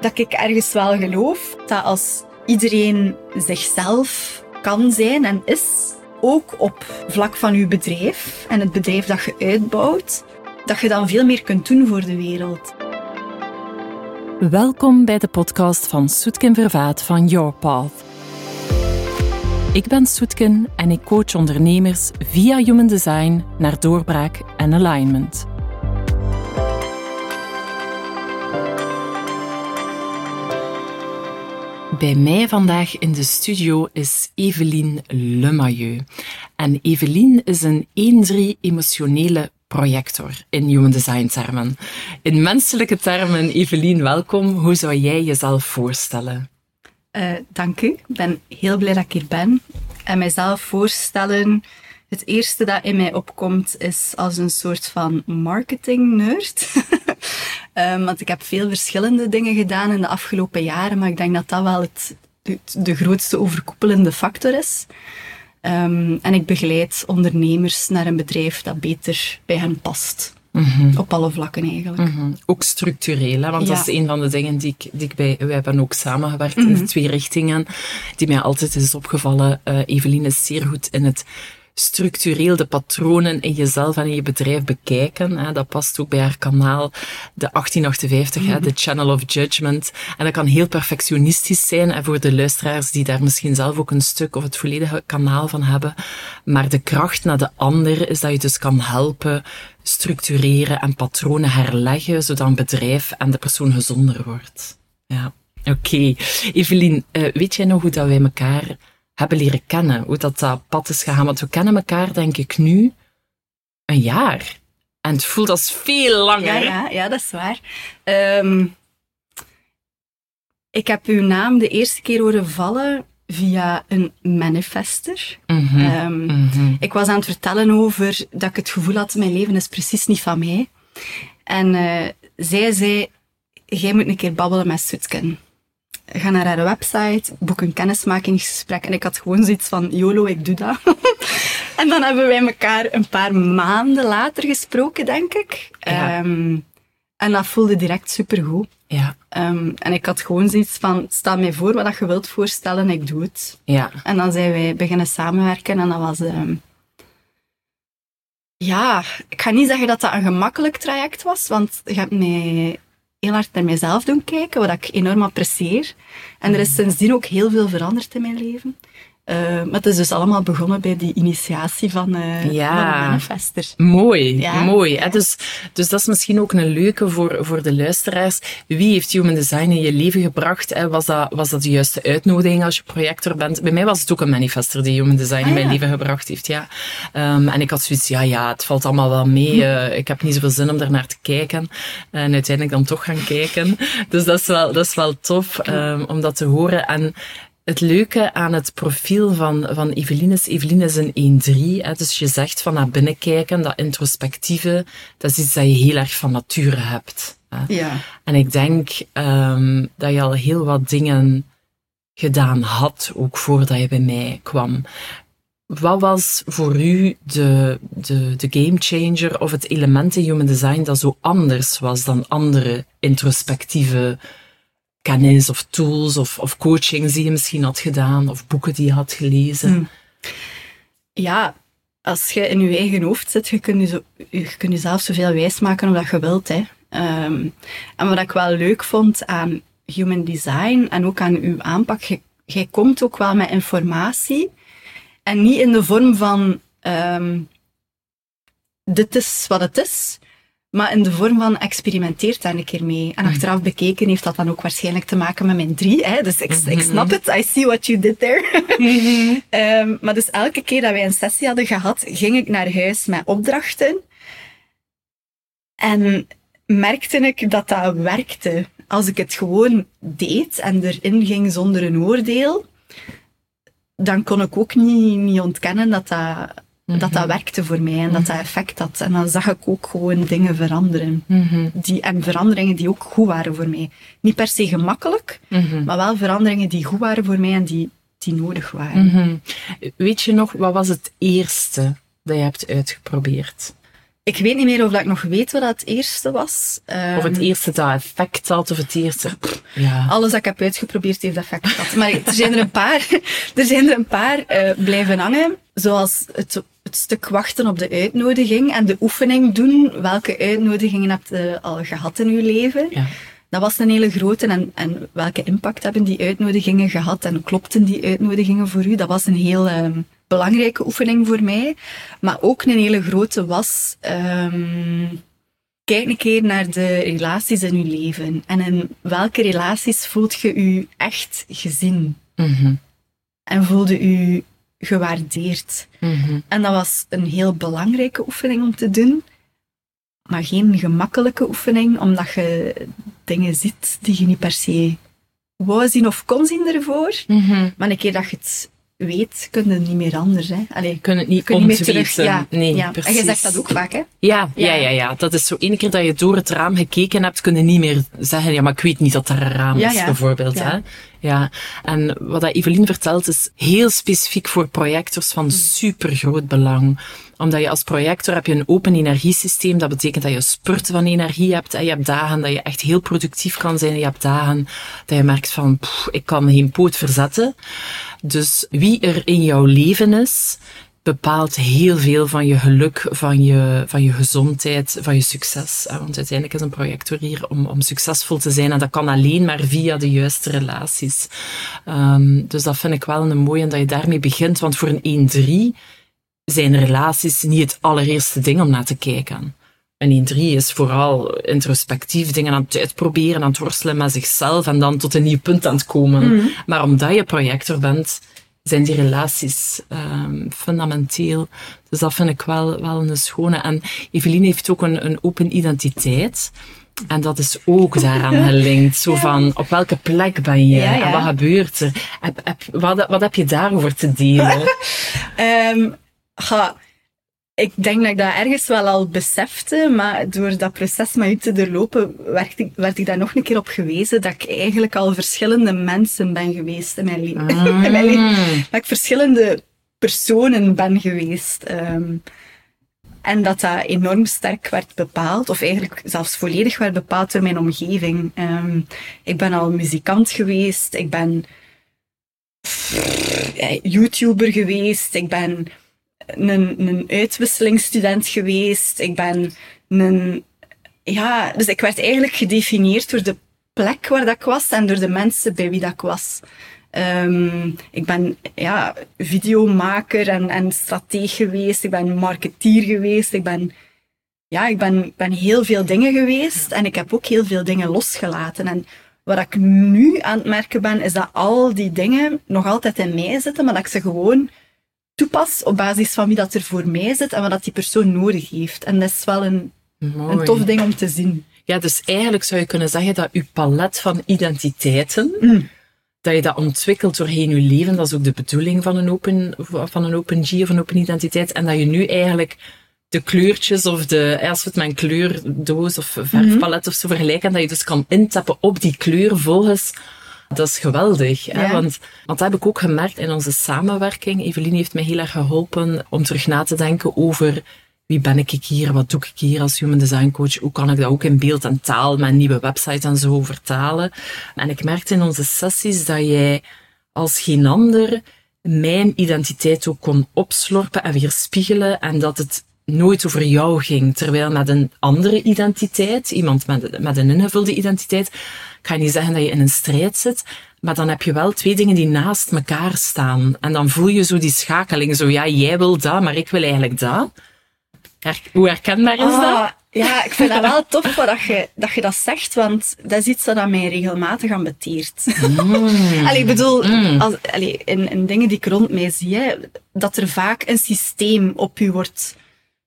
dat ik ergens wel geloof dat als iedereen zichzelf kan zijn en is, ook op vlak van uw bedrijf en het bedrijf dat je uitbouwt, dat je dan veel meer kunt doen voor de wereld. Welkom bij de podcast van Soetkin Vervaat van Your Path. Ik ben Soetkin en ik coach ondernemers via Human Design naar doorbraak en alignment. Bij mij vandaag in de studio is Evelien Lemayeux. En Evelien is een 1-3 emotionele projector in human design termen. In menselijke termen, Evelien, welkom. Hoe zou jij jezelf voorstellen? Uh, dank u. Ik ben heel blij dat ik hier ben. En mijzelf voorstellen, het eerste dat in mij opkomt is als een soort van marketing-nerd. um, want ik heb veel verschillende dingen gedaan in de afgelopen jaren, maar ik denk dat dat wel het, de grootste overkoepelende factor is. Um, en ik begeleid ondernemers naar een bedrijf dat beter bij hen past. Mm Op alle vlakken eigenlijk. Mm -hmm. Ook structureel, hè? want ja. dat is een van de dingen die ik, die ik bij... We hebben ook samengewerkt mm -hmm. in de twee richtingen. Die mij altijd is opgevallen. Uh, Evelien is zeer goed in het structureel de patronen in jezelf en in je bedrijf bekijken. Hè. Dat past ook bij haar kanaal, de 1858, mm -hmm. hè, de Channel of Judgment. En dat kan heel perfectionistisch zijn en voor de luisteraars die daar misschien zelf ook een stuk of het volledige kanaal van hebben. Maar de kracht naar de ander is dat je dus kan helpen structureren en patronen herleggen, zodat een bedrijf en de persoon gezonder wordt. Ja. Oké. Okay. Evelien, uh, weet jij nog hoe dat wij elkaar hebben leren kennen. Hoe dat, dat pad is gegaan. Want we kennen elkaar, denk ik, nu een jaar. En het voelt als veel langer. Ja, ja, ja dat is waar. Um, ik heb uw naam de eerste keer horen vallen via een manifester. Mm -hmm. um, mm -hmm. Ik was aan het vertellen over dat ik het gevoel had, mijn leven is precies niet van mij. En uh, zij zei, jij moet een keer babbelen met Sutken ga naar haar website, boek een kennismakingsgesprek. En ik had gewoon zoiets van, YOLO, ik doe dat. en dan hebben wij elkaar een paar maanden later gesproken, denk ik. Ja. Um, en dat voelde direct supergoed. Ja. Um, en ik had gewoon zoiets van, stel mij voor wat je wilt voorstellen, ik doe het. Ja. En dan zijn wij beginnen samenwerken en dat was... Um, ja, ik ga niet zeggen dat dat een gemakkelijk traject was, want je hebt mij heel hard naar mezelf doen kijken, wat ik enorm apprecieer. En er is sindsdien ook heel veel veranderd in mijn leven. Uh, maar het is dus allemaal begonnen bij die initiatie van, uh, ja. van de manifester. Mooi, ja. mooi. Hè? Dus, dus dat is misschien ook een leuke voor, voor de luisteraars. Wie heeft Human Design in je leven gebracht? Hè? Was, dat, was dat de juiste uitnodiging als je projector bent? Bij mij was het ook een manifester die Human Design ah, in mijn ja. leven gebracht heeft. Ja. Um, en ik had zoiets, ja, ja, het valt allemaal wel mee. Uh, ik heb niet zoveel zin om er naar te kijken. En uiteindelijk dan toch gaan kijken. Dus dat is wel, dat is wel tof um, om dat te horen. En het leuke aan het profiel van, van Evelien is, Evelien is een 1-3. Dus je zegt van naar binnen kijken, dat introspectieve, dat is iets dat je heel erg van nature hebt. Hè. Ja. En ik denk um, dat je al heel wat dingen gedaan had, ook voordat je bij mij kwam. Wat was voor u de, de, de game changer of het element in human design dat zo anders was dan andere introspectieve kennis of tools of, of coachings die je misschien had gedaan of boeken die je had gelezen? Hmm. Ja, als je in je eigen hoofd zit, je kunt, je, zo, je kunt jezelf zoveel wijs maken omdat je wilt. Hè. Um, en wat ik wel leuk vond aan human design en ook aan uw aanpak, jij komt ook wel met informatie en niet in de vorm van um, dit is wat het is, maar in de vorm van experimenteert daar een keer mee. En achteraf bekeken heeft dat dan ook waarschijnlijk te maken met mijn drie. Hè? Dus ik, ik mhm. snap het. I see what you did there. um, maar dus elke keer dat wij een sessie hadden gehad, ging ik naar huis met opdrachten. En merkte ik dat dat werkte. Als ik het gewoon deed en erin ging zonder een oordeel, dan kon ik ook niet, niet ontkennen dat dat dat dat mhm. werkte voor mij en dat dat effect had. En dan zag ik ook gewoon dingen veranderen. Mhm. die, en veranderingen die ook goed waren voor mij. Niet per se gemakkelijk, mhm. maar wel veranderingen die goed waren voor mij en die, die nodig waren. Weet je nog, wat was het eerste dat je hebt uitgeprobeerd? Ik weet niet meer of ik nog weet wat het eerste was. Um, of het eerste dat effect had, of het eerste... Ja. Alles dat ik heb uitgeprobeerd heeft effect gehad. Maar er zijn er een paar, er zijn er een paar uh, blijven hangen. Zoals het, het stuk wachten op de uitnodiging en de oefening doen. Welke uitnodigingen hebt je al gehad in je leven? Ja. Dat was een hele grote. En, en welke impact hebben die uitnodigingen gehad? En klopten die uitnodigingen voor u? Dat was een heel... Um, belangrijke oefening voor mij. Maar ook een hele grote was, um, kijk een keer naar de relaties in je leven. En in welke relaties voelt je je echt gezien? Mm En voelde je gewaardeerd? Mm En dat was een heel belangrijke oefening om te doen. Maar geen gemakkelijke oefening, omdat je dingen ziet die je niet per se wou zien of kon zien ervoor. Mhm. Maar een keer dat je het weet, kun je niet meer anders. Hè? Allee, kun het niet kun. Niet meer terug, ja, nee, ja. precies. En je zegt dat ook vaak, hè? Ja, ja, ja, ja. Dat is zo één keer dat je door het raam gekeken hebt, kun je niet meer zeggen, ja, maar ik weet niet dat er een raam is, bijvoorbeeld. Ja. Hè? Ja. En wat dat Evelien vertelt, is heel specifiek voor projectors van super groot belang omdat je als projector heb je een open energiesysteem. Dat betekent dat je spurten van energie hebt. En je hebt dagen dat je echt heel productief kan zijn. En je hebt dagen dat je merkt van, pff, ik kan geen poot verzetten. Dus wie er in jouw leven is, bepaalt heel veel van je geluk, van je, van je gezondheid, van je succes. Want uiteindelijk is een projector hier om, om succesvol te zijn. En dat kan alleen maar via de juiste relaties. Um, dus dat vind ik wel een mooie dat je daarmee begint. Want voor een 1-3 zijn relaties niet het allereerste ding om naar te kijken. Een 1-3 is vooral introspectief dingen aan het uitproberen, aan het worstelen met zichzelf en dan tot een nieuw punt aan het komen. Mhm. Maar omdat je projector bent, zijn die relaties um, fundamenteel. Dus dat vind ik wel, wel een schone. En Evelien heeft ook een, een open identiteit. En dat is ook daaraan gelinkt. Zo van, op welke plek ben je? Ja, ja. En wat gebeurt er? Heb, heb, wat, wat heb je daarover te delen? um, ga, ik denk dat ik dat ergens wel al besefte, maar door dat proces met u te doorlopen, werd ik, werd ik daar nog een keer op gewezen dat ik eigenlijk al verschillende mensen ben geweest in mijn, le Mm. in mijn leven. Dat ik verschillende personen ben geweest. Um, en dat dat enorm sterk werd bepaald, of eigenlijk zelfs volledig werd bepaald door mijn omgeving. Um, ik ben al muzikant geweest, ik ben YouTuber geweest, ik ben een, een uitwisselingsstudent geweest. Ik ben een, ja, dus ik werd eigenlijk gedefinieerd door de plek waar dat ik was en door de mensen bij wie dat ik was. Um, ik ben ja, videomaker en, en strateeg geweest. Ik ben marketeer geweest. Ik ben, ja, ik ben, ben heel veel dingen geweest. En ik heb ook heel veel dingen losgelaten. En wat ik nu aan het merken ben, is dat al die dingen nog altijd in mij zitten, maar dat ik ze gewoon toepas op basis van wie dat er voor mij zit en wat dat die persoon nodig heeft. En dat is wel een, Mooi. een tof ding om te zien. Ja, dus eigenlijk zou je kunnen zeggen dat je palet van identiteiten, Mm. dat je dat ontwikkelt doorheen je leven, dat is ook de bedoeling van een open, van een open G of een open identiteit, en dat je nu eigenlijk de kleurtjes of de, als we het met een kleurdoos of verfpalet of zo vergelijken, dat je dus kan intappen op die kleur volgens dat is geweldig. Hè? Ja. Want, want dat heb ik ook gemerkt in onze samenwerking. Evelien heeft mij heel erg geholpen om terug na te denken over wie ben ik hier, wat doe ik hier als human design coach, hoe kan ik dat ook in beeld en taal een nieuwe website en zo vertalen. En ik merkte in onze sessies dat jij als geen ander mijn identiteit ook kon opslorpen en weerspiegelen en dat het nooit over jou ging. Terwijl met een andere identiteit, iemand met, met een ingevulde identiteit, ik ga niet zeggen dat je in een strijd zit, maar dan heb je wel twee dingen die naast elkaar staan. En dan voel je zo die schakeling, zo ja, jij wil dat, maar ik wil eigenlijk dat. Her hoe herkenbaar is Ah, dat? Ja, ik vind dat wel tof dat je, dat je dat zegt, want dat is iets dat aan mij regelmatig ambeteert. Mm. Allee, ik bedoel, als, allee, in, in dingen die ik rond mij zie, hè, dat er vaak een systeem op u wordt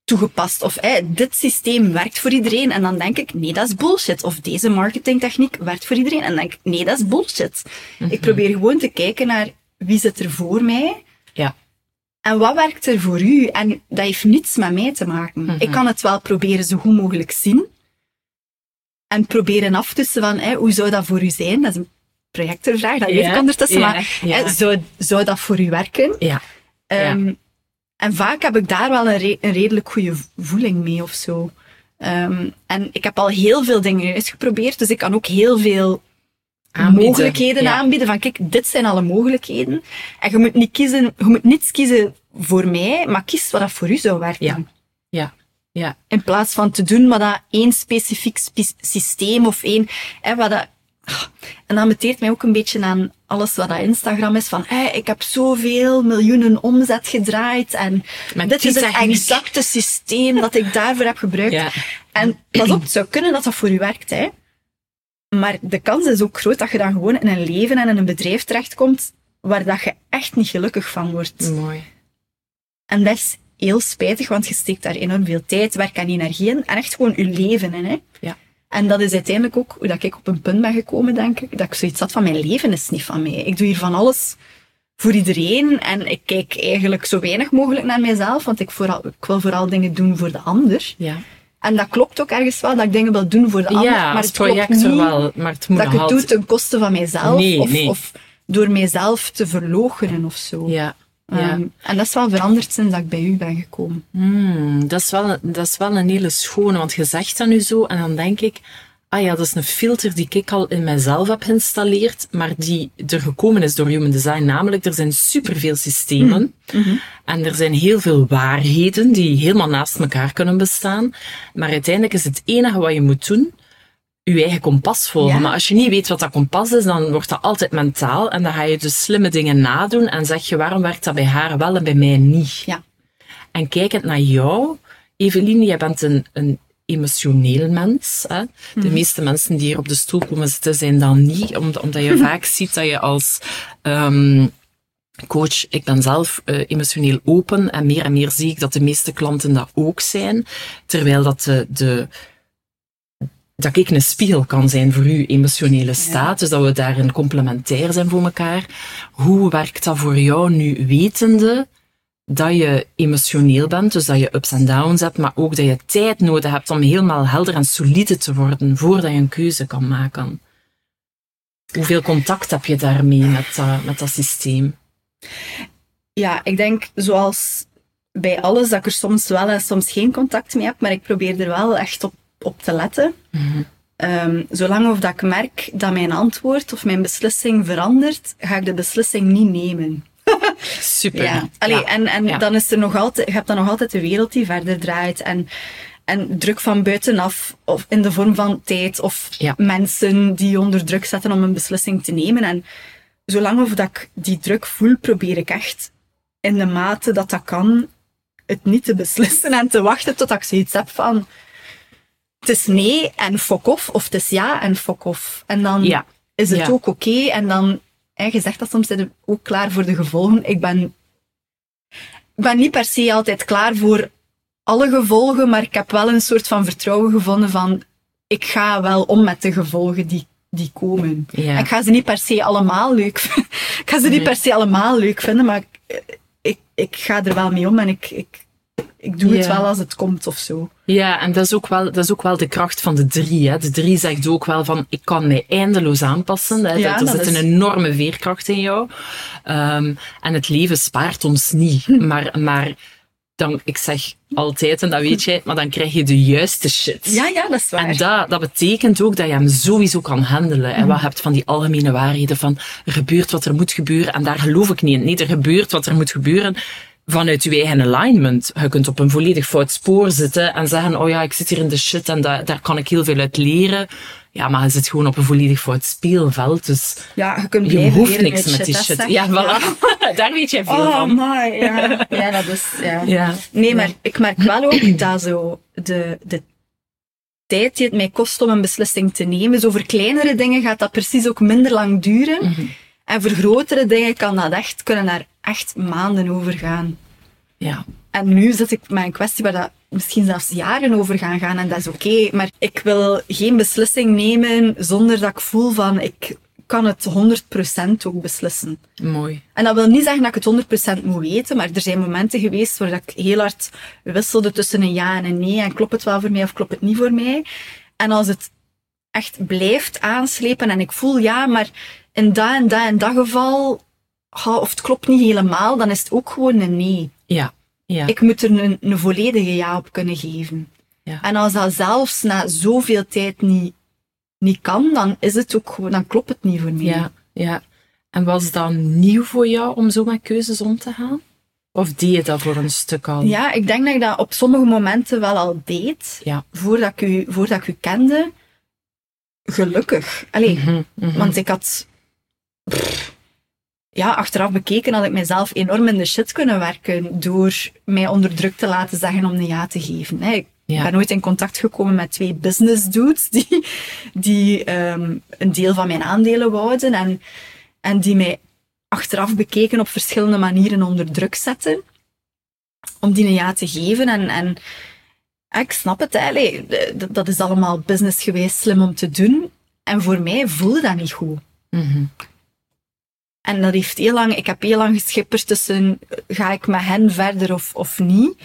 toegepast. Of hey, dit systeem werkt voor iedereen. En dan denk ik, nee, dat is bullshit. Of deze marketingtechniek werkt voor iedereen. En dan denk ik, nee, dat is bullshit. Ik probeer gewoon te kijken naar wie zit er voor mij. Ja. En wat werkt er voor u? En dat heeft niets met mij te maken. Ik kan het wel proberen zo goed mogelijk zien. En proberen af te van, hoe zou dat voor u zijn? Dat is een projectorvraag, dat weet ik ondertussen. ja, maar zou, zou dat voor u werken? Ja. Um, en vaak heb ik daar wel een, een redelijk goede voeling mee of zo. Um, en ik heb al heel veel dingen uitgeprobeerd, dus ik kan ook heel veel aanbieden, mogelijkheden aanbieden. Van kijk, dit zijn alle mogelijkheden. En je moet niet kiezen, je moet niets kiezen voor mij, maar kies wat dat voor u zou werken. Ja. ja. Ja. In plaats van te doen wat dat één specifiek systeem of één, hè, wat dat, en dat meteert mij ook een beetje aan alles wat dat Instagram is. Van, hey, ik heb zoveel miljoenen omzet gedraaid. En dit is het exacte systeem dat ik daarvoor heb gebruikt. Ja. En pas op, het zou kunnen dat dat voor u werkt. Hè. Maar de kans is ook groot dat je dan gewoon in een leven en in een bedrijf terechtkomt waar dat je echt niet gelukkig van wordt. Mooi. En dat is heel spijtig, want je steekt daar enorm veel tijd, werk en energie in. En echt gewoon je leven in. Hè. Ja. En dat is uiteindelijk ook hoe dat ik op een punt ben gekomen, denk ik. Dat ik zoiets had van mijn leven is niet van mij. Ik doe hier van alles voor iedereen. En ik kijk eigenlijk zo weinig mogelijk naar mijzelf, want ik, vooral, ik wil vooral dingen doen voor de ander. Ja. En dat klopt ook ergens wel, dat ik dingen wil doen voor de ander. Ja, maar het project niet wel, maar het moet dat ik het doe ten koste van mijzelf. Nee, of, nee. of door mijzelf te verloochenen of zo. Ja. Ja. Um, en dat is wel veranderd sinds dat ik bij u ben gekomen. Hmm, dat, is wel, dat is wel een hele schone, want je zegt dat nu zo en dan denk ik, ah ja, dat is een filter die ik al in mijzelf heb geïnstalleerd, maar die er gekomen is door Human Design. Namelijk, er zijn superveel systemen mm -hmm. en er zijn heel veel waarheden die helemaal naast elkaar kunnen bestaan. Maar uiteindelijk is het enige wat je moet doen, je eigen kompas volgen. Ja. Maar als je niet weet wat dat kompas is, dan wordt dat altijd mentaal. En dan ga je dus slimme dingen nadoen en zeg je, waarom werkt dat bij haar wel en bij mij niet? Ja. En kijkend naar jou, Eveline, jij bent een, een emotioneel mens. Hè? De Mhm. meeste mensen die hier op de stoel komen zitten, zijn dat niet, omdat, omdat je vaak ziet dat je als um, coach, ik ben zelf uh, emotioneel open en meer en meer zie ik dat de meeste klanten dat ook zijn, terwijl dat de, de dat ik een spiegel kan zijn voor uw emotionele staat, dus dat we daarin complementair zijn voor elkaar. Hoe werkt dat voor jou nu, wetende dat je emotioneel bent, dus dat je ups en downs hebt, maar ook dat je tijd nodig hebt om helemaal helder en solide te worden voordat je een keuze kan maken? Hoeveel contact heb je daarmee met dat, met dat systeem? Ja, ik denk zoals bij alles dat ik er soms wel en soms geen contact mee heb, maar ik probeer er wel echt op op te letten. Mm -hmm. um, zolang of dat ik merk dat mijn antwoord of mijn beslissing verandert, ga ik de beslissing niet nemen. Super. Ja. Allee, ja. En, en ja. dan is er nog altijd, je hebt dan nog altijd de wereld die verder draait. En, en druk van buitenaf, of in de vorm van tijd, of mensen die onder druk zetten om een beslissing te nemen. En zolang of dat ik die druk voel, probeer ik echt in de mate dat dat kan, het niet te beslissen en te wachten tot ik zoiets heb van het is nee en fok off, of het is ja en fok off. En dan ja. is het ja. ook oké. Okay. En dan, hè, je zegt dat soms, zijn ook klaar voor de gevolgen. Ik ben, ben niet per se altijd klaar voor alle gevolgen, maar ik heb wel een soort van vertrouwen gevonden van, ik ga wel om met de gevolgen die, die komen. Ja. Ik ga ze niet per se allemaal leuk vinden. ik ga ze niet per se allemaal leuk vinden, maar ik, ik, ik ga er wel mee om en ik, ik, ik doe Ja. het wel als het komt of zo. Ja, en dat is, ook wel, dat is ook wel de kracht van de drie. Hè. De drie zegt ook wel van, ik kan mij eindeloos aanpassen. Hè. Ja, er dat zit is- een enorme veerkracht in jou. Ehm, en het leven spaart ons niet. Maar, maar dan, ik zeg altijd, en dat weet jij, maar dan krijg je de juiste shit. Ja, ja, dat is waar. En dat, dat betekent ook dat je hem sowieso kan handelen. En wat hebt van die algemene waarheden van er gebeurt wat er moet gebeuren en daar geloof ik niet in. Nee, er gebeurt wat er moet gebeuren vanuit je eigen alignment. Je kunt op een volledig fout spoor zitten en zeggen, oh ja, ik zit hier in de shit en da daar kan ik heel veel uit leren. Ja, maar je zit gewoon op een volledig fout speelveld, dus Ja, je kunt je hoeft leren niks met die shit. zeg. Ja, voilà. daar weet jij veel Oh, van. my, ja. ja, dat is, ja. Ja. Nee, maar ik merk wel ook dat zo de, de tijd die het mij kost om een beslissing te nemen, zo voor kleinere dingen gaat dat precies ook minder lang duren. Mhm. En voor grotere dingen kan dat echt, kunnen daar echt maanden over gaan. Ja. En nu zit ik met een kwestie waar dat misschien zelfs jaren over gaan gaan en dat is oké. Maar ik wil geen beslissing nemen zonder dat ik voel van ik kan het 100% ook beslissen. Mooi. En dat wil niet zeggen dat ik het 100% moet weten, maar er zijn momenten geweest waar ik heel hard wisselde tussen een ja en een nee. En klopt het wel voor mij of klopt het niet voor mij? En als het echt blijft aanslepen en ik voel ja, maar in dat en dat en dat geval, oh, of het klopt niet helemaal, dan is het ook gewoon een nee. Ja. Ja. Ik moet er een, een volledige ja op kunnen geven. Ja. En als dat zelfs na zoveel tijd niet, niet kan, dan is het ook gewoon, dan klopt het niet voor mij. Ja, ja. En was dat nieuw voor jou om zo met keuzes om te gaan? Of deed je dat voor een stuk al? Ja, ik denk dat ik dat op sommige momenten wel al deed. Ja. Voordat, ik u, voordat ik u kende. Gelukkig. Allee, mhm, mhm. want ik had... ja, achteraf bekeken had ik mezelf enorm in de shit kunnen werken door mij onder druk te laten zeggen om een ja te geven. Ik ben nooit in contact gekomen met twee business dudes die, die um, een deel van mijn aandelen wouden en, en die mij achteraf bekeken op verschillende manieren onder druk zetten. Om die een ja te geven. En, en ik snap het, hè. dat is allemaal business geweest, slim om te doen. En voor mij voelde dat niet goed. Mhm. En dat heeft heel lang, ik heb heel lang geschipperd tussen, ga ik met hen verder of, of niet?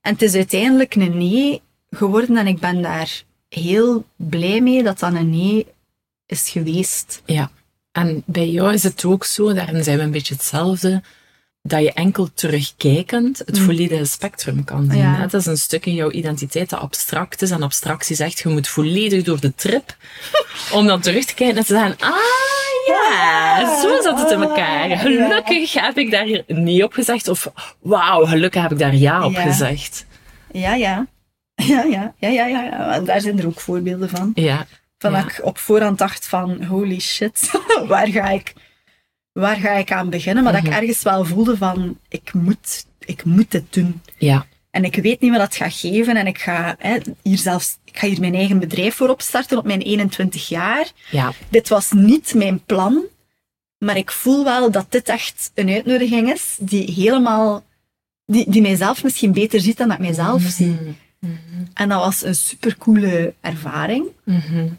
En het is uiteindelijk een nee geworden en ik ben daar heel blij mee dat dat een nee is geweest. Ja. En bij jou is het ook zo, daarin zijn we een beetje hetzelfde, dat je enkel terugkijkend het mm. volledige spectrum kan zien. Ja. Dat is een stuk in jouw identiteit dat abstract is. En abstractie zegt, je moet volledig door de trip om dan terug te kijken en te zeggen, ah ja, zo zat het in elkaar. Gelukkig heb ik daar nee op gezegd. Of wauw, gelukkig heb ik daar ja op gezegd. Ja, ja. Ja, ja, ja, ja, ja. Daar zijn er ook voorbeelden van. Ja. Van dat ik op voorhand dacht van, holy shit, waar ga ik, waar ga ik aan beginnen? Maar dat ik mhm. ergens wel voelde van, ik moet, ik moet het doen. Ja. En ik weet niet wat dat gaat geven. En ik ga hè, hier zelfs, ik ga hier mijn eigen bedrijf voor opstarten op mijn 21 jaar. Ja. Dit was niet mijn plan. Maar ik voel wel dat dit echt een uitnodiging is die helemaal, die, die mijzelf misschien beter ziet dan dat ik mijzelf mhm. zie. Mm En dat was een supercoole ervaring. Mm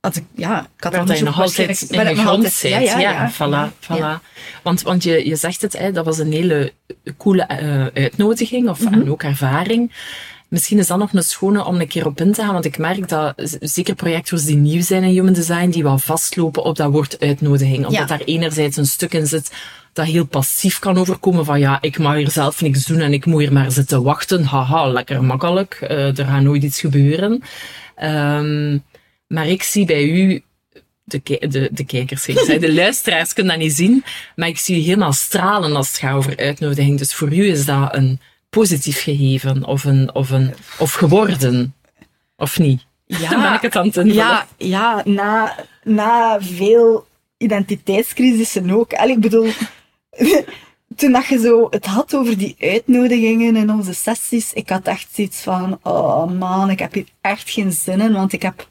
had ik, ja, ik had dat je nog altijd in de grond zit. Ja, ja, ja, voilà, voilà. Want, want je, je zegt het, hè, dat was een hele coole uh, uitnodiging of, mm en ook ervaring. Misschien is dat nog een schone om een keer op in te gaan, want ik merk dat zeker projectors die nieuw zijn in human design, die wel vastlopen op dat woord uitnodiging. Omdat daar enerzijds een stuk in zit dat heel passief kan overkomen van ja, ik mag hier zelf niks doen en ik moet hier maar zitten wachten. Haha, lekker makkelijk. Uh, er gaat nooit iets gebeuren. Um, maar ik zie bij u, de, de, de kijkers, de luisteraars kunnen dat niet zien, maar ik zie u helemaal stralen als het gaat over uitnodiging. Dus voor u is dat een positief gegeven of, een, of, een, of geworden, of niet? Ja, ben ik het aan het invullen? Ja, ja na, na veel identiteitscrisissen ook. En ik bedoel, toen dat je zo het had over die uitnodigingen in onze sessies, ik had echt zoiets van, oh man, ik heb hier echt geen zin in, want ik heb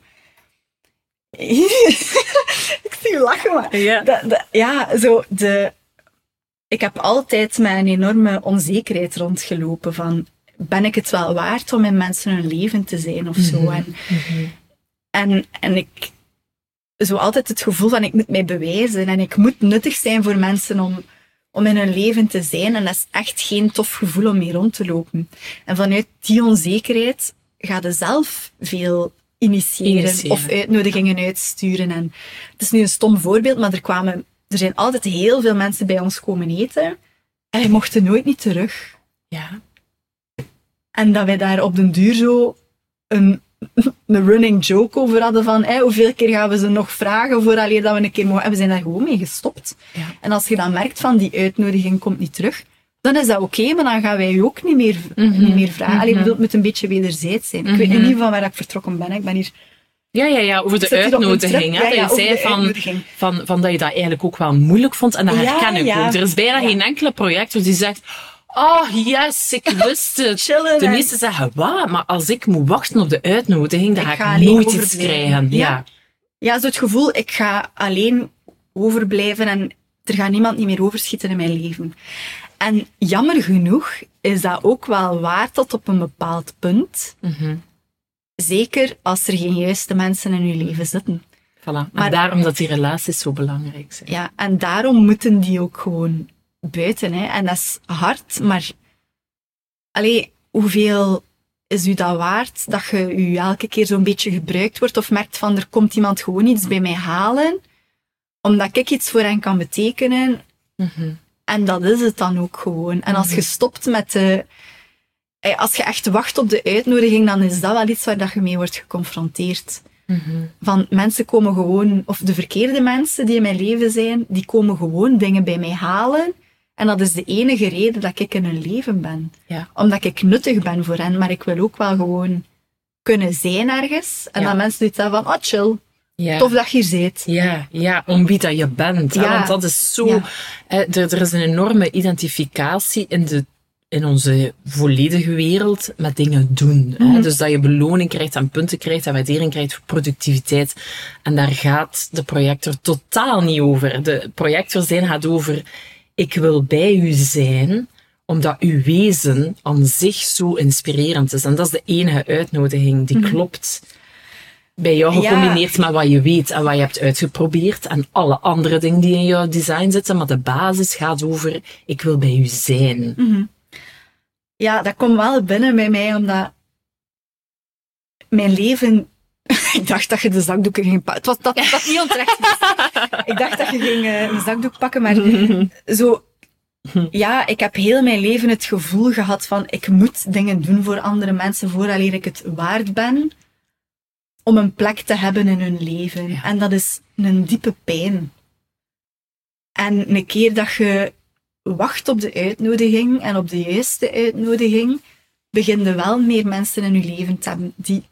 ik zie je lachen, maar... Ja. ja, zo de... Ik heb altijd met een enorme onzekerheid rondgelopen van... Ben ik het wel waard om in mensen hun leven te zijn of zo? Mhm. En, mhm. en, en ik... Zo altijd het gevoel van ik moet mij bewijzen en ik moet nuttig zijn voor mensen om, om in hun leven te zijn. En dat is echt geen tof gevoel om mee rond te lopen. En vanuit die onzekerheid ga je zelf veel initiëren, of uitnodigingen uitsturen. En het is nu een stom voorbeeld, maar er kwamen, er zijn altijd heel veel mensen bij ons komen eten en die mochten nooit niet terug. Ja. En dat wij daar op den duur zo een, een running joke over hadden van hey, hoeveel keer gaan we ze nog vragen voor alleen dat we een keer mogen. En we zijn daar gewoon mee gestopt. Ja. En als je dan merkt van die uitnodiging komt niet terug, dan is dat oké, maar dan gaan wij je ook niet meer, mhm. niet meer vragen. Mm -hmm. het moet een beetje wederzijds zijn. Ik weet mhm. niet van waar ik vertrokken ben. Ik ben hier... Ja, ja, ja, over de uitnodiging. Ja, ja, dat je zei van, van, van dat je dat eigenlijk ook wel moeilijk vond. En dat herken ik ook. Er is bijna geen enkele project die zegt... Oh, yes, ik wist het. de meesten zeggen, wat? Maar als ik moet wachten op de uitnodiging, dan ga ik, nooit iets krijgen. Ja. Ja, zo het gevoel, ik ga alleen overblijven en er gaat niemand niet meer overschieten in mijn leven. En jammer genoeg is dat ook wel waar tot op een bepaald punt. Mhm. Zeker als er geen juiste mensen in je leven zitten. Voilà. Maar daarom dat die relaties zo belangrijk zijn. Ja, en daarom moeten die ook gewoon buiten. Hè. En dat is hard, maar... Allee, hoeveel is u dat waard dat je u elke keer zo'n beetje gebruikt wordt of merkt van er komt iemand gewoon iets bij mij halen omdat ik iets voor hen kan betekenen. Mhm. En dat is het dan ook gewoon. En als je stopt met de... eh, Als je echt wacht op de uitnodiging, dan is dat wel iets waar dat je mee wordt geconfronteerd. Van mensen komen gewoon, of de verkeerde mensen die in mijn leven zijn, die komen gewoon dingen bij mij halen. En dat is de enige reden dat ik in hun leven ben. Ja. Omdat ik nuttig ben voor hen, maar ik wil ook wel gewoon kunnen zijn ergens. En Ja. dat mensen zoiets hebben van, oh chill, Ja. tof dat je hier zit. Ja, ja, om wie dat je bent. hè, Ja. Want dat is zo... Ja. hè, er, er is een enorme identificatie in, de, in onze volledige wereld met dingen doen. Hè? Mhm. Dus dat je beloning krijgt en punten krijgt en waardering krijgt voor productiviteit. En daar gaat de projector totaal niet over. De projector zijn gaat over... Ik wil bij u zijn omdat uw wezen aan zich zo inspirerend is. En dat is de enige uitnodiging die klopt bij jou Mhm. Ja. gecombineerd met wat je weet en wat je hebt uitgeprobeerd en alle andere dingen die in jouw design zitten. Maar de basis gaat over, ik wil bij u zijn. Ja, dat komt wel binnen bij mij, omdat mijn leven... Ik dacht dat je de zakdoeken ging pakken. Het was dat, dat niet onterecht. Ik dacht dat je ging eh, een zakdoek pakken, maar zo... Ja, ik heb heel mijn leven het gevoel gehad van ik moet dingen doen voor andere mensen vooraleer ik het waard ben om een plek te hebben in hun leven. Ja. En dat is een diepe pijn. En een keer dat je wacht op de uitnodiging en op de juiste uitnodiging, beginnen wel meer mensen in je leven te hebben die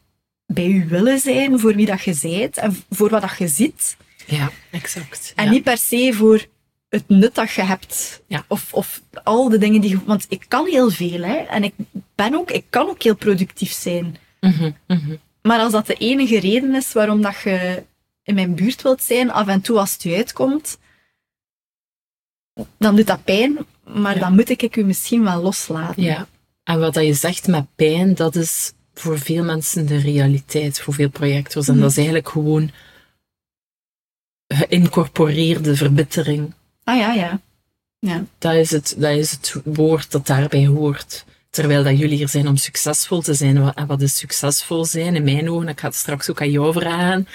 bij je willen zijn voor wie dat je zijt en voor wat dat je ziet. Ja, exact. En ja. niet per se voor het nut dat je hebt. Ja. Of, of al de dingen die je... Want ik kan heel veel, hè. En ik ben ook... Ik kan ook heel productief zijn. Mhm. Maar als dat de enige reden is waarom dat je in mijn buurt wilt zijn, af en toe als het je uitkomt, dan doet dat pijn. Maar Ja. dan moet ik u misschien wel loslaten. Ja. En wat dat je zegt met pijn, dat is voor veel mensen de realiteit, voor veel projectors. En dat is eigenlijk gewoon geïncorporeerde verbittering. Ah ja, ja. Ja. Dat is, het, dat is het woord dat daarbij hoort. Terwijl dat jullie hier zijn om succesvol te zijn. Wat- En wat is succesvol zijn? In mijn ogen, ik ga het straks ook aan jou vragen.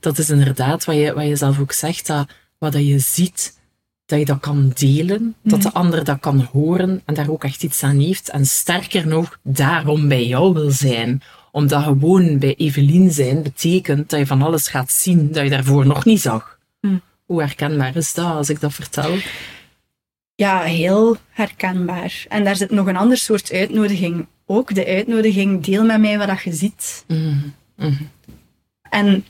Dat is inderdaad wat je, wat je zelf ook zegt. Dat, wat dat je ziet, dat je dat kan delen. Dat de ander dat kan horen en daar ook echt iets aan heeft. En sterker nog, daarom bij jou wil zijn. Omdat gewoon bij Evelien zijn betekent dat je van alles gaat zien dat je daarvoor nog niet zag. Mm. Hoe herkenbaar is dat als ik dat vertel? Ja, heel herkenbaar. En daar zit nog een ander soort uitnodiging. Ook de uitnodiging, deel met mij wat je ziet. Mhm, mhm. En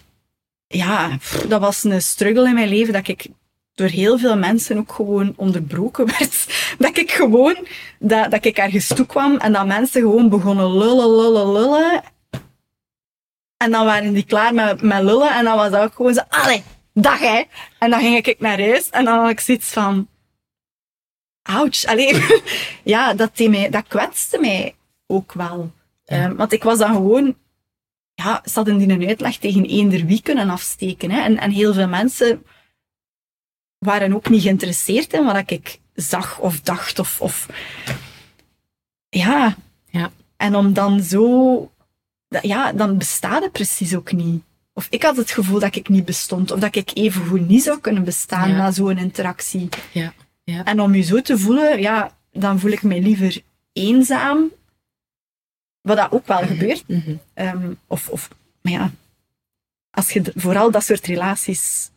ja, pff, dat was een struggle in mijn leven dat ik door heel veel mensen ook gewoon onderbroken werd. Dat ik gewoon, dat, dat ik ergens toe kwam en dat mensen gewoon begonnen lullen, lullen, lullen. En dan waren die klaar met, met lullen en dan was dat ook gewoon zo, allee, dag hè. En dan ging ik naar huis en dan had ik zoiets van, ouch, allee. ja, dat, deed mij, dat kwetste mij ook wel. Ja. Ehm, want ik was dan gewoon ja, ze hadden die een uitleg tegen eender wie kunnen afsteken. Hè. En, en heel veel mensen waren ook niet geïnteresseerd in wat ik zag of dacht. Of, of... Ja. Ja. En om dan zo... Ja, dan bestaat het precies ook niet. Of ik had het gevoel dat ik niet bestond. Of dat ik even goed niet zou kunnen bestaan Ja. na zo'n interactie. Ja, ja. En om je zo te voelen, ja, dan voel ik mij liever eenzaam. Wat dat ook wel gebeurt. Mhm. Ehm, of, of, maar ja, als je vooral dat soort relaties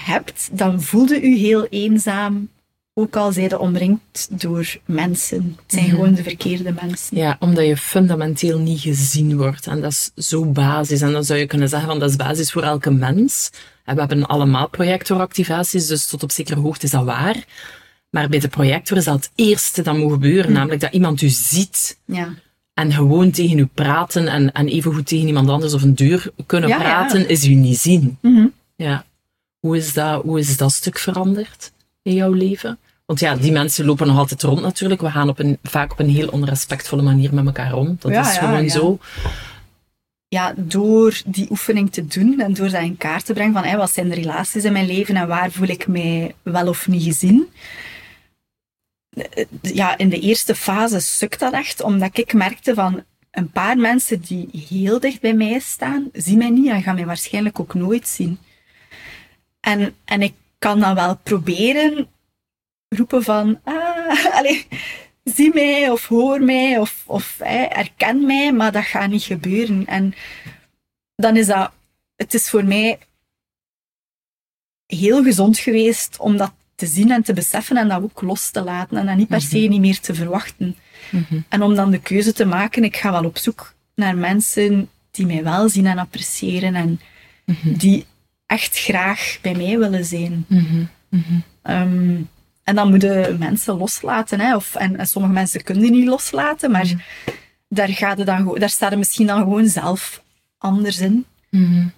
hebt, dan voelde u heel eenzaam. Ook al zijde omringd door mensen. Het zijn Mhm. gewoon de verkeerde mensen. Ja, omdat je fundamenteel niet gezien wordt. En dat is zo basis. En dan zou je kunnen zeggen van dat is basis voor elke mens. En we hebben allemaal projectoractivaties, dus tot op zekere hoogte is dat waar. Maar bij de projector is dat het eerste dat moet gebeuren. Namelijk dat iemand u ziet Ja. en gewoon tegen u praten en, en evengoed tegen iemand anders of een deur kunnen Ja, ja. praten, is u niet zien. Mhm. Ja. Hoe is, dat, hoe is dat stuk veranderd in jouw leven? Want ja, die mensen lopen nog altijd rond natuurlijk. We gaan op een, vaak op een heel onrespectvolle manier met elkaar om. Dat is gewoon ja. zo. Ja, door die oefening te doen en door dat in kaart te brengen van wat zijn de relaties in mijn leven en waar voel ik mij wel of niet gezien. Ja, in de eerste fase sukt dat echt, omdat ik merkte van een paar mensen die heel dicht bij mij staan, zien mij niet en gaan mij waarschijnlijk ook nooit zien. En, en ik kan dan wel proberen roepen van, ah, allez, zie mij of hoor mij of, of herken mij, maar dat gaat niet gebeuren. En dan is dat, het is voor mij heel gezond geweest om dat te zien en te beseffen en dat ook los te laten en dat niet per se mhm. niet meer te verwachten. Mhm. En om dan de keuze te maken, ik ga wel op zoek naar mensen die mij wel zien en appreciëren en mhm. die echt graag bij mij willen zijn. Ehm, en dan moeten mensen loslaten. Hè? Of, en, sommige mensen kunnen die niet loslaten, maar daar, gaat het dan, daar staat er misschien dan gewoon zelf anders in. Mm